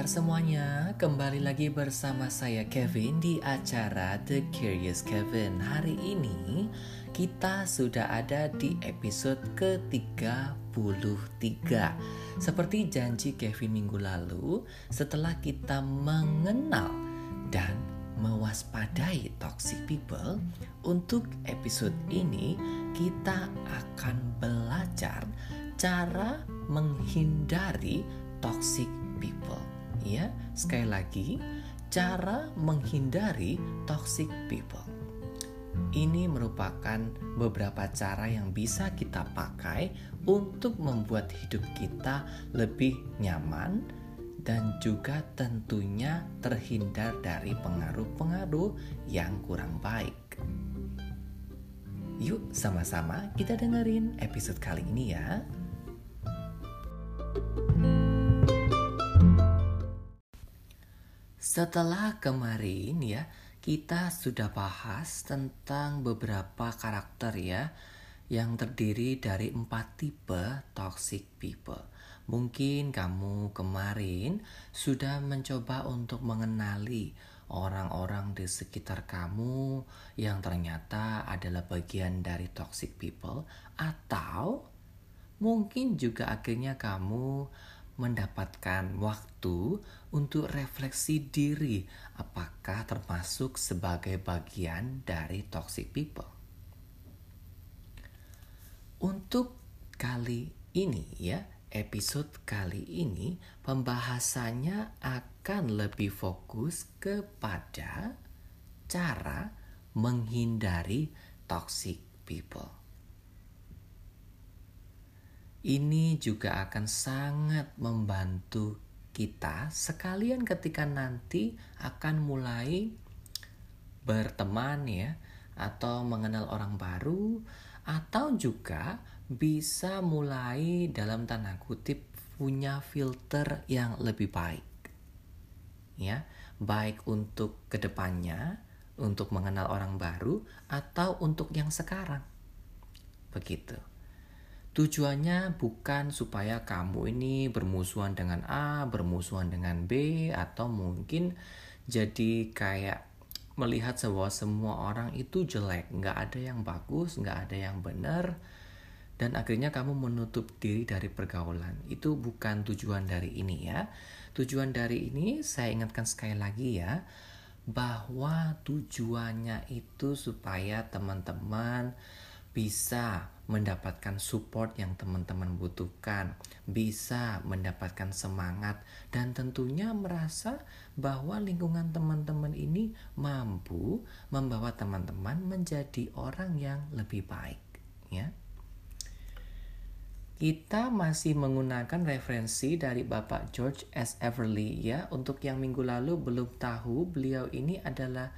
kabar semuanya? Kembali lagi bersama saya Kevin di acara The Curious Kevin. Hari ini kita sudah ada di episode ke-33. Seperti janji Kevin minggu lalu, setelah kita mengenal dan mewaspadai toxic people, untuk episode ini kita akan belajar cara menghindari toxic people. Ya, sekali lagi, cara menghindari toxic people. Ini merupakan beberapa cara yang bisa kita pakai untuk membuat hidup kita lebih nyaman dan juga tentunya terhindar dari pengaruh-pengaruh yang kurang baik. Yuk, sama-sama kita dengerin episode kali ini ya. Setelah kemarin ya, kita sudah bahas tentang beberapa karakter ya yang terdiri dari empat tipe toxic people. Mungkin kamu kemarin sudah mencoba untuk mengenali orang-orang di sekitar kamu yang ternyata adalah bagian dari toxic people atau mungkin juga akhirnya kamu mendapatkan waktu untuk refleksi diri apakah termasuk sebagai bagian dari toxic people. Untuk kali ini ya, episode kali ini pembahasannya akan lebih fokus kepada cara menghindari toxic people ini juga akan sangat membantu kita sekalian ketika nanti akan mulai berteman ya atau mengenal orang baru atau juga bisa mulai dalam tanda kutip punya filter yang lebih baik ya. Baik untuk ke depannya untuk mengenal orang baru atau untuk yang sekarang. Begitu Tujuannya bukan supaya kamu ini bermusuhan dengan A, bermusuhan dengan B, atau mungkin jadi kayak melihat bahwa semua orang itu jelek, nggak ada yang bagus, nggak ada yang benar, dan akhirnya kamu menutup diri dari pergaulan. Itu bukan tujuan dari ini ya. Tujuan dari ini saya ingatkan sekali lagi ya, bahwa tujuannya itu supaya teman-teman bisa mendapatkan support yang teman-teman butuhkan, bisa mendapatkan semangat, dan tentunya merasa bahwa lingkungan teman-teman ini mampu membawa teman-teman menjadi orang yang lebih baik. Ya, kita masih menggunakan referensi dari Bapak George S. Everly ya. Untuk yang minggu lalu belum tahu, beliau ini adalah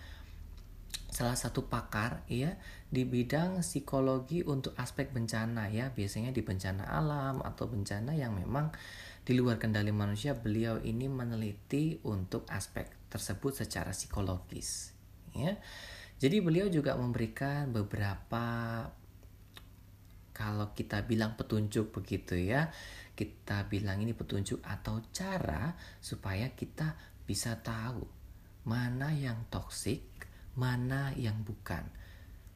salah satu pakar ya di bidang psikologi untuk aspek bencana ya. Biasanya di bencana alam atau bencana yang memang di luar kendali manusia beliau ini meneliti untuk aspek tersebut secara psikologis ya. Jadi beliau juga memberikan beberapa kalau kita bilang petunjuk begitu ya. Kita bilang ini petunjuk atau cara supaya kita bisa tahu mana yang toksik mana yang bukan.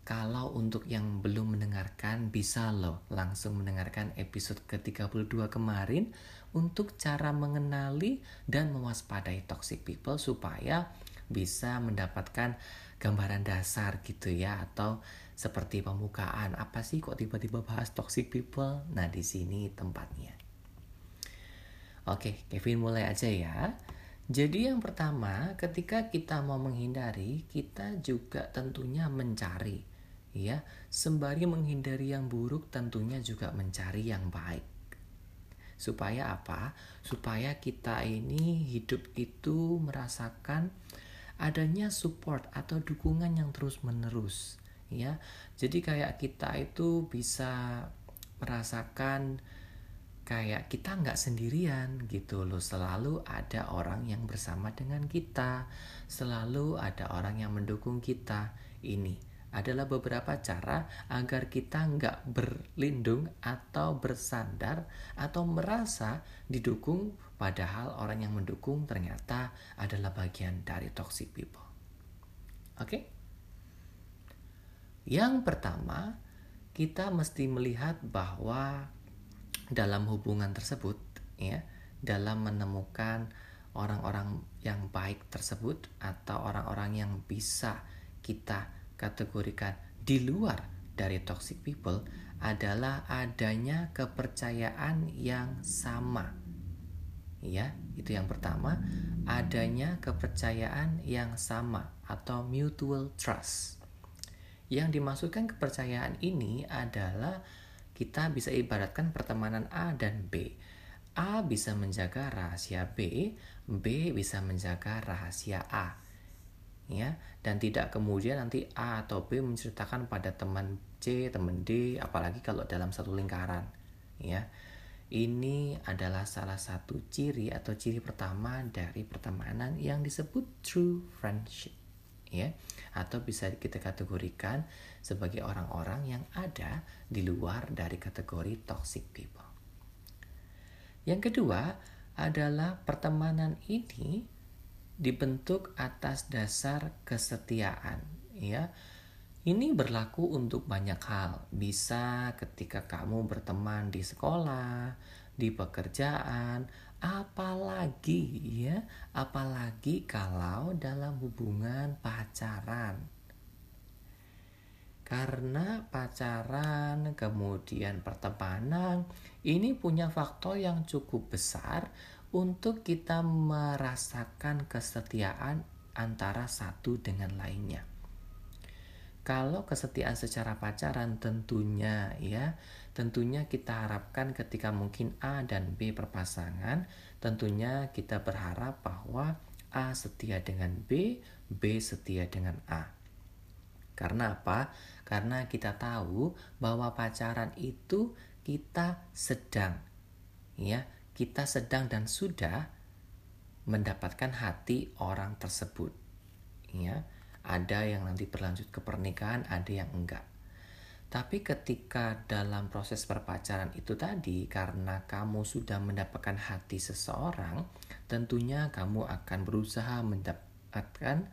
Kalau untuk yang belum mendengarkan bisa loh langsung mendengarkan episode ke-32 kemarin untuk cara mengenali dan mewaspadai toxic people supaya bisa mendapatkan gambaran dasar gitu ya atau seperti pembukaan apa sih kok tiba-tiba bahas toxic people? Nah, di sini tempatnya. Oke, Kevin mulai aja ya. Jadi yang pertama, ketika kita mau menghindari, kita juga tentunya mencari ya. Sembari menghindari yang buruk, tentunya juga mencari yang baik. Supaya apa? Supaya kita ini hidup itu merasakan adanya support atau dukungan yang terus-menerus ya. Jadi kayak kita itu bisa merasakan kayak kita nggak sendirian gitu loh selalu ada orang yang bersama dengan kita selalu ada orang yang mendukung kita ini adalah beberapa cara agar kita nggak berlindung atau bersandar atau merasa didukung padahal orang yang mendukung ternyata adalah bagian dari toxic people. Oke? Okay? Yang pertama, kita mesti melihat bahwa dalam hubungan tersebut ya, dalam menemukan orang-orang yang baik tersebut atau orang-orang yang bisa kita kategorikan di luar dari toxic people adalah adanya kepercayaan yang sama. Ya, itu yang pertama, adanya kepercayaan yang sama atau mutual trust. Yang dimaksudkan kepercayaan ini adalah kita bisa ibaratkan pertemanan A dan B. A bisa menjaga rahasia B, B bisa menjaga rahasia A. Ya, dan tidak kemudian nanti A atau B menceritakan pada teman C, teman D, apalagi kalau dalam satu lingkaran. Ya. Ini adalah salah satu ciri atau ciri pertama dari pertemanan yang disebut true friendship. Ya, atau bisa kita kategorikan sebagai orang-orang yang ada di luar dari kategori toxic people. Yang kedua adalah pertemanan ini dibentuk atas dasar kesetiaan, ya. Ini berlaku untuk banyak hal. Bisa ketika kamu berteman di sekolah, di pekerjaan, apalagi ya, apalagi kalau dalam hubungan pacaran. Karena pacaran, kemudian pertemanan, ini punya faktor yang cukup besar untuk kita merasakan kesetiaan antara satu dengan lainnya. Kalau kesetiaan secara pacaran tentunya ya, tentunya kita harapkan ketika mungkin A dan B berpasangan, tentunya kita berharap bahwa A setia dengan B, B setia dengan A. Karena apa? Karena kita tahu bahwa pacaran itu kita sedang ya, kita sedang dan sudah mendapatkan hati orang tersebut. Ya, ada yang nanti berlanjut ke pernikahan, ada yang enggak. Tapi ketika dalam proses perpacaran itu tadi, karena kamu sudah mendapatkan hati seseorang, tentunya kamu akan berusaha mendapatkan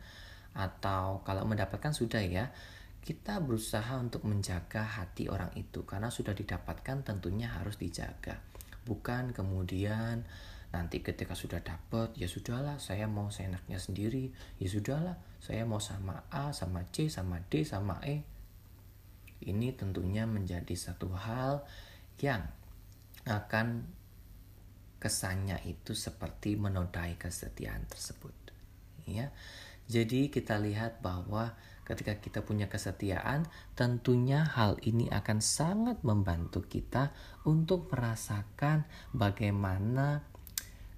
atau kalau mendapatkan sudah ya, kita berusaha untuk menjaga hati orang itu karena sudah didapatkan tentunya harus dijaga bukan kemudian nanti ketika sudah dapat ya sudahlah saya mau seenaknya sendiri. Ya sudahlah saya mau sama A sama C sama D sama E. Ini tentunya menjadi satu hal yang akan kesannya itu seperti menodai kesetiaan tersebut. Ya. Jadi kita lihat bahwa ketika kita punya kesetiaan, tentunya hal ini akan sangat membantu kita untuk merasakan bagaimana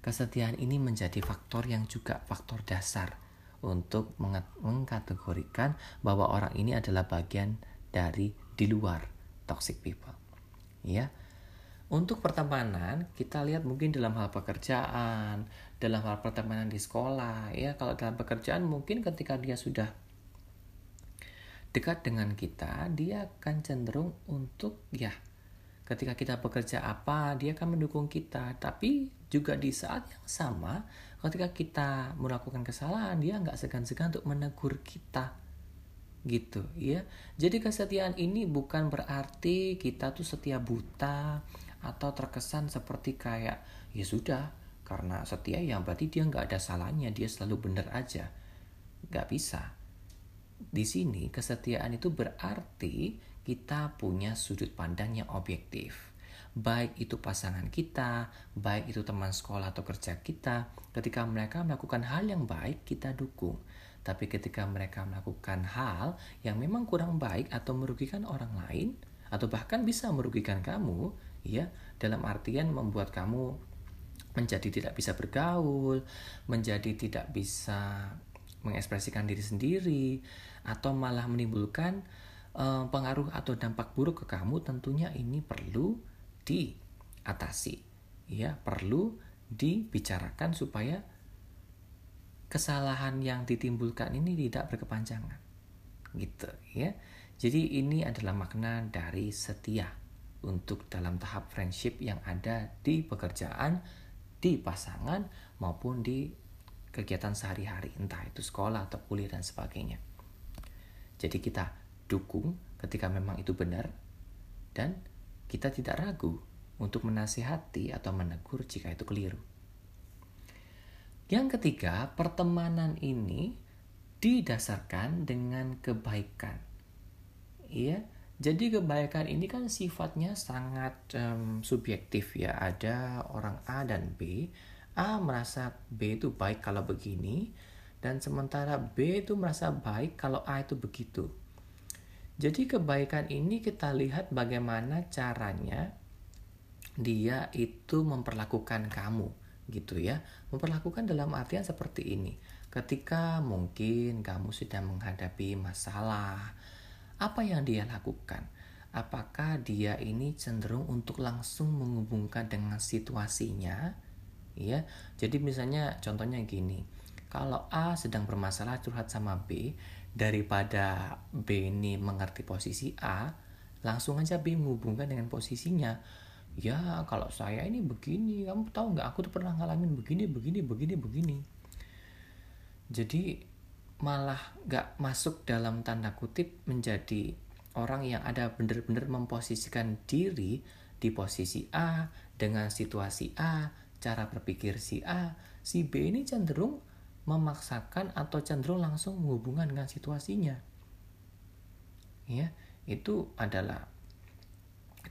kesetiaan ini menjadi faktor yang juga faktor dasar untuk mengkategorikan bahwa orang ini adalah bagian dari di luar toxic people. Ya. Untuk pertemanan, kita lihat mungkin dalam hal pekerjaan, dalam hal pertemanan di sekolah, ya. Kalau dalam pekerjaan mungkin ketika dia sudah dekat dengan kita, dia akan cenderung untuk ya ketika kita bekerja apa, dia akan mendukung kita. Tapi juga di saat yang sama, ketika kita melakukan kesalahan, dia nggak segan-segan untuk menegur kita. Gitu ya. Jadi kesetiaan ini bukan berarti kita tuh setia buta atau terkesan seperti kayak ya sudah karena setia yang berarti dia nggak ada salahnya dia selalu benar aja nggak bisa di sini kesetiaan itu berarti kita punya sudut pandang yang objektif. Baik itu pasangan kita, baik itu teman sekolah atau kerja kita, ketika mereka melakukan hal yang baik, kita dukung. Tapi ketika mereka melakukan hal yang memang kurang baik atau merugikan orang lain, atau bahkan bisa merugikan kamu, ya, dalam artian membuat kamu menjadi tidak bisa bergaul, menjadi tidak bisa mengekspresikan diri sendiri atau malah menimbulkan pengaruh atau dampak buruk ke kamu tentunya ini perlu diatasi. Ya perlu dibicarakan supaya kesalahan yang ditimbulkan ini tidak berkepanjangan. Gitu ya. Jadi ini adalah makna dari setia untuk dalam tahap friendship yang ada di pekerjaan di pasangan maupun di kegiatan sehari-hari, entah itu sekolah atau kuliah dan sebagainya. Jadi kita dukung ketika memang itu benar dan kita tidak ragu untuk menasihati atau menegur jika itu keliru. Yang ketiga, pertemanan ini didasarkan dengan kebaikan. Iya, jadi kebaikan ini kan sifatnya sangat um, subjektif ya. Ada orang A dan B. A merasa B itu baik kalau begini, dan sementara B itu merasa baik kalau A itu begitu. Jadi kebaikan ini kita lihat bagaimana caranya dia itu memperlakukan kamu gitu ya. Memperlakukan dalam artian seperti ini. Ketika mungkin kamu sedang menghadapi masalah, apa yang dia lakukan? Apakah dia ini cenderung untuk langsung menghubungkan dengan situasinya? Ya, jadi misalnya contohnya gini, kalau A sedang bermasalah curhat sama B, daripada B ini mengerti posisi A, langsung aja B menghubungkan dengan posisinya. Ya kalau saya ini begini kamu tahu nggak? Aku tuh pernah ngalamin begini begini begini begini. Jadi malah nggak masuk dalam tanda kutip menjadi orang yang ada benar-benar memposisikan diri di posisi A dengan situasi A cara berpikir si A. Si B ini cenderung memaksakan atau cenderung langsung menghubungkan dengan situasinya ya itu adalah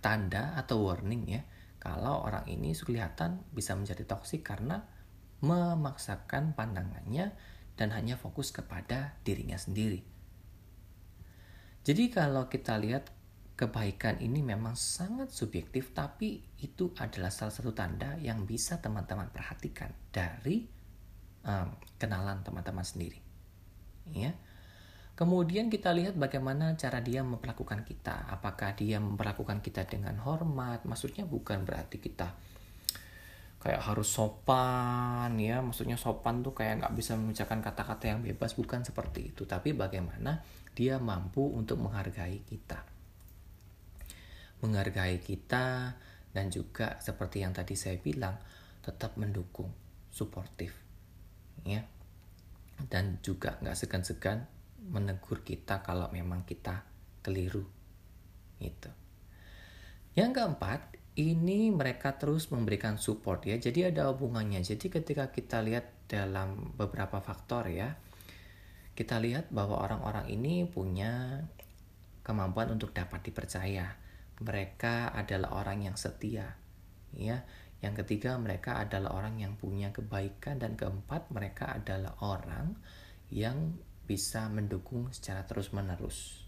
tanda atau warning ya kalau orang ini kelihatan bisa menjadi toksik karena memaksakan pandangannya dan hanya fokus kepada dirinya sendiri. Jadi kalau kita lihat kebaikan ini memang sangat subjektif tapi itu adalah salah satu tanda yang bisa teman-teman perhatikan dari um, kenalan teman-teman sendiri. Ya. Kemudian kita lihat bagaimana cara dia memperlakukan kita. Apakah dia memperlakukan kita dengan hormat? Maksudnya bukan berarti kita kayak harus sopan ya. Maksudnya sopan tuh kayak nggak bisa mengucapkan kata-kata yang bebas. Bukan seperti itu. Tapi bagaimana dia mampu untuk menghargai kita. Menghargai kita dan juga seperti yang tadi saya bilang tetap mendukung, suportif. Ya. Dan juga nggak segan-segan menegur kita kalau memang kita keliru. Itu. Yang keempat, ini mereka terus memberikan support ya. Jadi ada hubungannya. Jadi ketika kita lihat dalam beberapa faktor ya, kita lihat bahwa orang-orang ini punya kemampuan untuk dapat dipercaya. Mereka adalah orang yang setia. Ya. Yang ketiga, mereka adalah orang yang punya kebaikan dan keempat, mereka adalah orang yang bisa mendukung secara terus-menerus.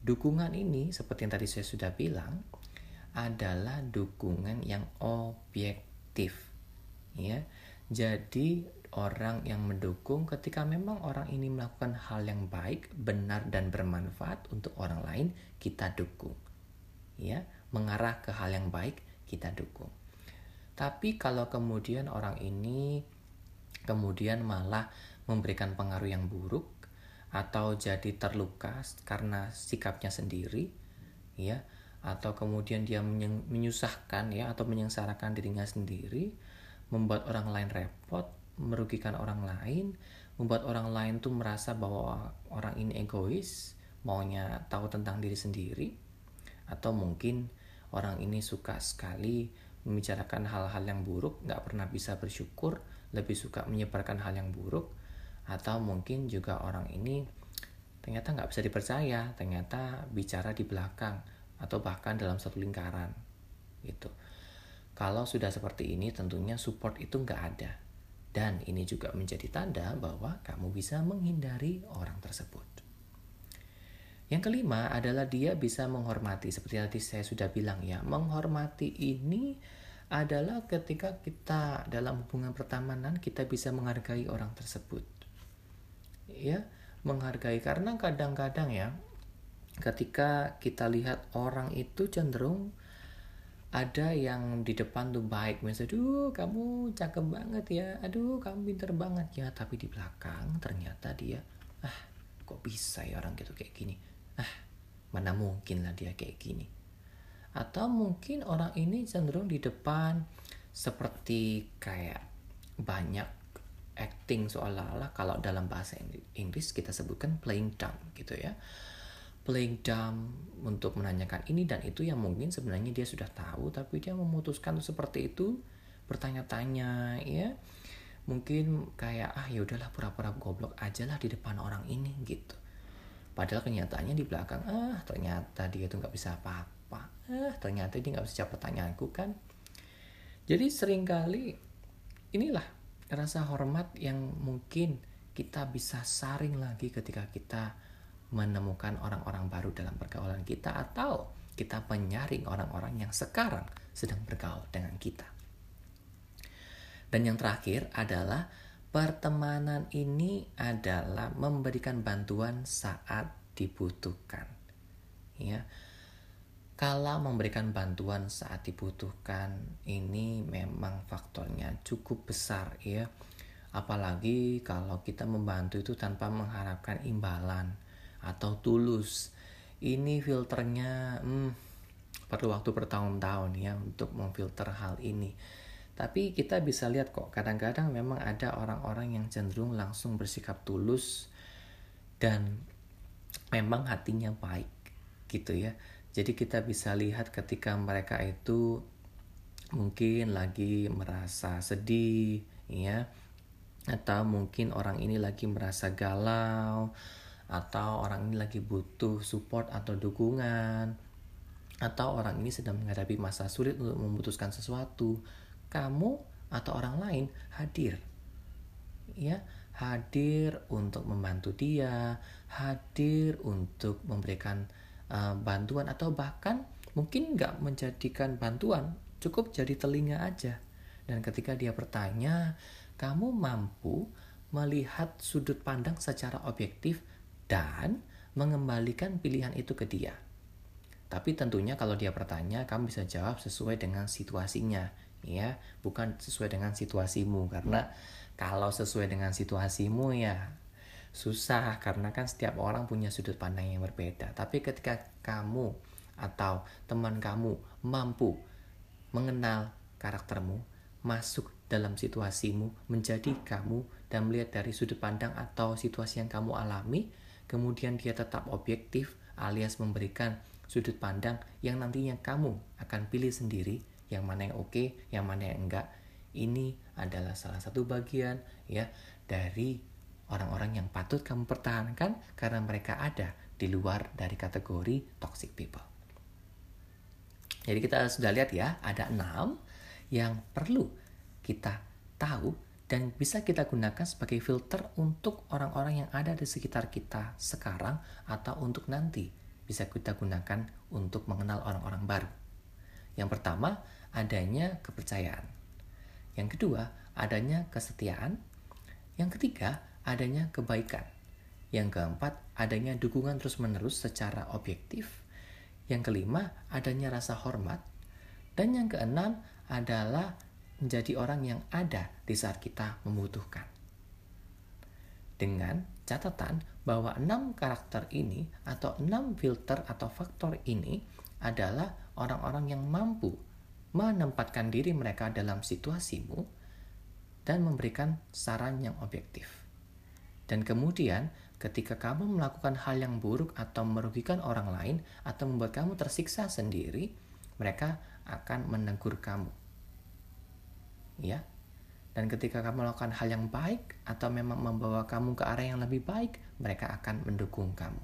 Dukungan ini, seperti yang tadi saya sudah bilang, adalah dukungan yang objektif. Ya, jadi orang yang mendukung ketika memang orang ini melakukan hal yang baik, benar dan bermanfaat untuk orang lain, kita dukung. Ya, mengarah ke hal yang baik, kita dukung. Tapi kalau kemudian orang ini kemudian malah memberikan pengaruh yang buruk, atau jadi terluka karena sikapnya sendiri ya atau kemudian dia menyusahkan ya atau menyengsarakan dirinya sendiri membuat orang lain repot merugikan orang lain membuat orang lain tuh merasa bahwa orang ini egois maunya tahu tentang diri sendiri atau mungkin orang ini suka sekali membicarakan hal-hal yang buruk nggak pernah bisa bersyukur lebih suka menyebarkan hal yang buruk atau mungkin juga orang ini ternyata nggak bisa dipercaya ternyata bicara di belakang atau bahkan dalam satu lingkaran gitu. Kalau sudah seperti ini tentunya support itu nggak ada. Dan ini juga menjadi tanda bahwa kamu bisa menghindari orang tersebut yang kelima adalah dia bisa menghormati. Seperti tadi saya sudah bilang ya menghormati ini adalah ketika kita dalam hubungan pertemanan kita bisa menghargai orang tersebut. Ya menghargai. Karena kadang-kadang ya ketika kita lihat orang itu cenderung ada yang di depan tuh baik. Misalnya aduh kamu cakep banget ya. Aduh kamu pinter banget. Ya tapi di belakang ternyata dia ah kok bisa ya orang gitu kayak gini mana mungkin lah dia kayak gini? Atau mungkin orang ini cenderung di depan seperti kayak banyak acting seolah-olah kalau dalam bahasa Inggris kita sebutkan playing dumb gitu ya. Playing dumb untuk menanyakan ini dan itu yang mungkin sebenarnya dia sudah tahu tapi dia memutuskan seperti itu bertanya-tanya ya. Mungkin kayak ah ya udahlah pura-pura goblok aja lah di depan orang ini gitu padahal kenyataannya di belakang ah ternyata dia tuh nggak bisa apa-apa ah ternyata dia nggak bisa jawab pertanyaanku kan jadi sering kali inilah rasa hormat yang mungkin kita bisa saring lagi ketika kita menemukan orang-orang baru dalam pergaulan kita atau kita menyaring orang-orang yang sekarang sedang bergaul dengan kita. Dan yang terakhir adalah pertemanan ini adalah memberikan bantuan saat dibutuhkan. Ya, kalau memberikan bantuan saat dibutuhkan ini memang faktornya cukup besar ya. Apalagi kalau kita membantu itu tanpa mengharapkan imbalan atau tulus. Ini filternya hmm, perlu waktu bertahun-tahun ya untuk memfilter hal ini tapi kita bisa lihat kok kadang-kadang memang ada orang-orang yang cenderung langsung bersikap tulus dan memang hatinya baik gitu ya. Jadi kita bisa lihat ketika mereka itu mungkin lagi merasa sedih, ya, atau mungkin orang ini lagi merasa galau, atau orang ini lagi butuh support atau dukungan, atau orang ini sedang menghadapi masa sulit untuk memutuskan sesuatu, kamu atau orang lain hadir, ya, hadir untuk membantu dia, hadir untuk memberikan uh, bantuan atau bahkan mungkin nggak menjadikan bantuan cukup jadi telinga aja. Dan ketika dia bertanya kamu mampu melihat sudut pandang secara objektif dan mengembalikan pilihan itu ke dia? Tapi tentunya kalau dia bertanya kamu bisa jawab sesuai dengan situasinya ya bukan sesuai dengan situasimu karena kalau sesuai dengan situasimu ya susah karena kan setiap orang punya sudut pandang yang berbeda. Tapi ketika kamu atau teman kamu mampu mengenal karaktermu, masuk dalam situasimu, menjadi kamu dan melihat dari sudut pandang atau situasi yang kamu alami, kemudian dia tetap objektif alias memberikan sudut pandang yang nantinya kamu akan pilih sendiri yang mana yang oke, yang mana yang enggak. Ini adalah salah satu bagian ya dari orang-orang yang patut kamu pertahankan karena mereka ada di luar dari kategori toxic people. Jadi kita sudah lihat ya, ada enam yang perlu kita tahu dan bisa kita gunakan sebagai filter untuk orang-orang yang ada di sekitar kita sekarang atau untuk nanti bisa kita gunakan untuk mengenal orang-orang baru. Yang pertama, adanya kepercayaan. Yang kedua, adanya kesetiaan. Yang ketiga, adanya kebaikan. Yang keempat, adanya dukungan terus-menerus secara objektif. Yang kelima, adanya rasa hormat. Dan yang keenam adalah menjadi orang yang ada di saat kita membutuhkan. Dengan catatan bahwa enam karakter ini atau enam filter atau faktor ini adalah orang-orang yang mampu menempatkan diri mereka dalam situasimu dan memberikan saran yang objektif. Dan kemudian, ketika kamu melakukan hal yang buruk atau merugikan orang lain atau membuat kamu tersiksa sendiri, mereka akan menegur kamu. Ya. Dan ketika kamu melakukan hal yang baik atau memang membawa kamu ke arah yang lebih baik, mereka akan mendukung kamu.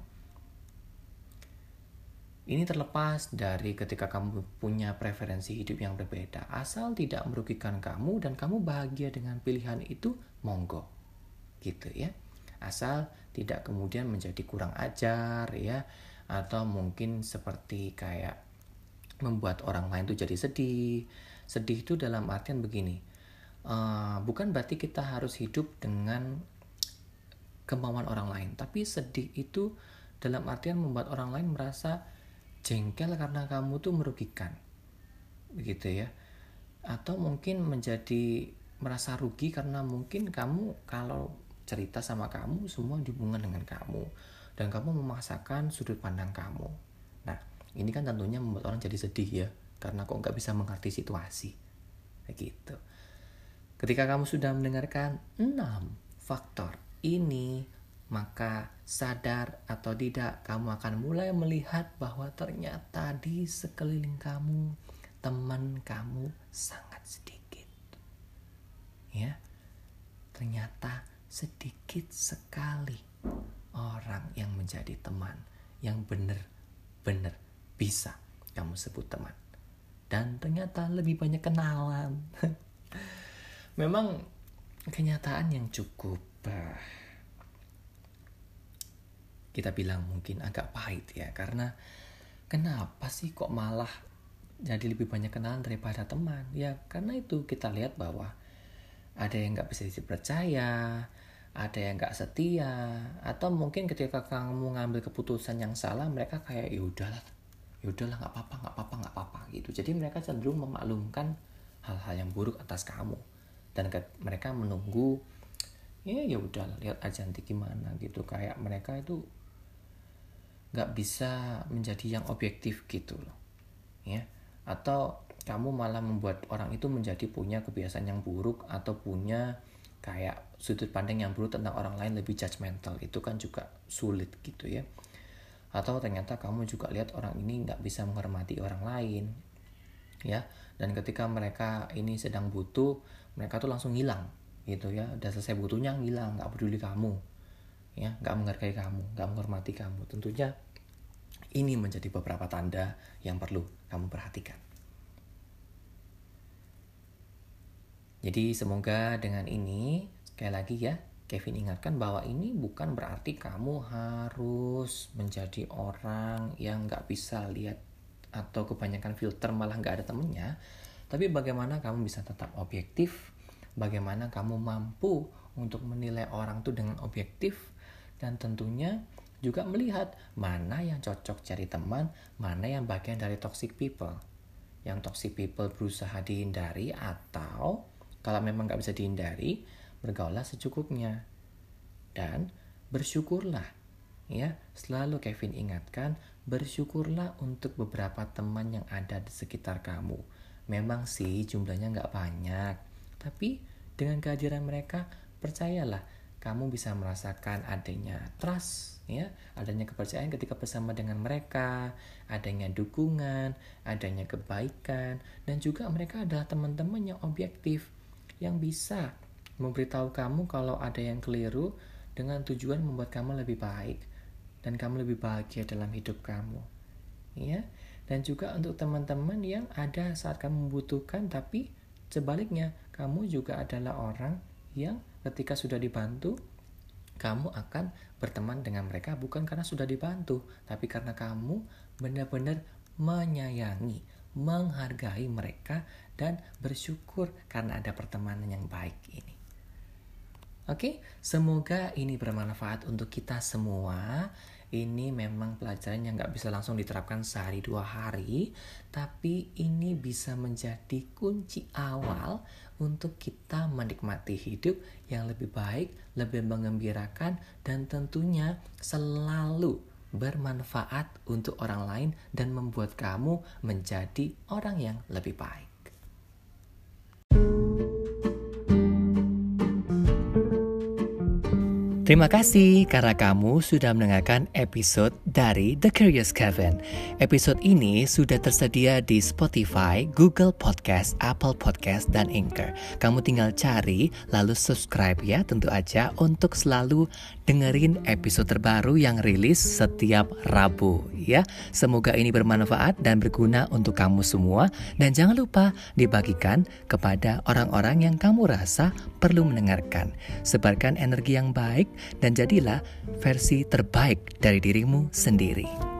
Ini terlepas dari ketika kamu punya preferensi hidup yang berbeda, asal tidak merugikan kamu dan kamu bahagia dengan pilihan itu, monggo. Gitu ya. Asal tidak kemudian menjadi kurang ajar ya atau mungkin seperti kayak membuat orang lain tuh jadi sedih. Sedih itu dalam artian begini uh, bukan berarti kita harus hidup dengan kemauan orang lain tapi sedih itu dalam artian membuat orang lain merasa jengkel karena kamu tuh merugikan begitu ya. Atau mungkin menjadi merasa rugi karena mungkin kamu kalau cerita sama kamu semua dihubungkan dengan kamu. Dan kamu memaksakan sudut pandang kamu. Nah ini kan tentunya membuat orang jadi sedih ya karena kok nggak bisa mengerti situasi. Begitu. Ketika kamu sudah mendengarkan enam faktor ini, maka sadar atau tidak kamu akan mulai melihat bahwa ternyata di sekeliling kamu teman kamu sangat sedikit. Ya. Ternyata sedikit sekali orang yang menjadi teman yang benar-benar bisa kamu sebut teman. Dan ternyata lebih banyak kenalan. Memang kenyataan yang cukup uh, kita bilang mungkin agak pahit ya karena kenapa sih kok malah jadi lebih banyak kenalan daripada teman? Ya karena itu kita lihat bahwa ada yang nggak bisa dipercaya ada yang nggak setia atau mungkin ketika kamu ngambil keputusan yang salah mereka kayak ya udahlah ya udahlah nggak apa-apa nggak apa-apa nggak apa-apa gitu. Jadi mereka cenderung memaklumkan hal-hal yang buruk atas kamu. Dan mereka menunggu ya ya udah lihat aja nanti gimana gitu. Kayak mereka itu nggak bisa menjadi yang objektif gitu loh ya. Atau kamu malah membuat orang itu menjadi punya kebiasaan yang buruk atau punya kayak sudut pandang yang buruk tentang orang lain lebih judgmental itu kan juga sulit gitu ya. Atau ternyata kamu juga lihat orang ini nggak bisa menghormati orang lain ya. Dan ketika mereka ini sedang butuh mereka tuh langsung hilang gitu ya. Udah selesai butuhnya hilang nggak peduli kamu ya nggak menghargai kamu nggak menghormati kamu. Tentunya ini menjadi beberapa tanda yang perlu kamu perhatikan. Jadi semoga dengan ini sekali lagi ya Kevin ingatkan bahwa ini bukan berarti kamu harus menjadi orang yang nggak bisa lihat atau kebanyakan filter malah nggak ada temennya tapi bagaimana kamu bisa tetap objektif? Bagaimana kamu mampu untuk menilai orang itu dengan objektif dan tentunya juga melihat mana yang cocok cari teman, mana yang bagian dari toxic people. Yang toxic people berusaha dihindari atau kalau memang nggak bisa dihindari, bergaulah secukupnya. Dan bersyukurlah. Ya, selalu Kevin ingatkan, bersyukurlah untuk beberapa teman yang ada di sekitar kamu. Memang sih jumlahnya nggak banyak, tapi dengan kehadiran mereka, percayalah, kamu bisa merasakan adanya trust, ya, adanya kepercayaan ketika bersama dengan mereka, adanya dukungan, adanya kebaikan, dan juga mereka adalah teman-teman yang objektif, yang bisa memberitahu kamu kalau ada yang keliru dengan tujuan membuat kamu lebih baik dan kamu lebih bahagia dalam hidup kamu. Ya. Dan juga untuk teman-teman yang ada saat kamu membutuhkan tapi sebaliknya kamu juga adalah orang yang ketika sudah dibantu, kamu akan berteman dengan mereka bukan karena sudah dibantu, tapi karena kamu benar-benar menyayangi, menghargai mereka, dan bersyukur karena ada pertemanan yang baik ini. Oke, semoga ini bermanfaat untuk kita semua ini memang pelajaran yang nggak bisa langsung diterapkan sehari dua hari, tapi ini bisa menjadi kunci awal untuk kita menikmati hidup yang lebih baik, lebih mengembirakan, dan tentunya selalu bermanfaat untuk orang lain dan membuat kamu menjadi orang yang lebih baik. Terima kasih karena kamu sudah mendengarkan episode dari The Curious Kevin. Episode ini sudah tersedia di Spotify, Google Podcast, Apple Podcast, dan Anchor. Kamu tinggal cari lalu subscribe ya tentu aja untuk selalu dengerin episode terbaru yang rilis setiap Rabu ya. Semoga ini bermanfaat dan berguna untuk kamu semua dan jangan lupa dibagikan kepada orang-orang yang kamu rasa perlu mendengarkan. Sebarkan energi yang baik dan jadilah versi terbaik dari dirimu sendiri.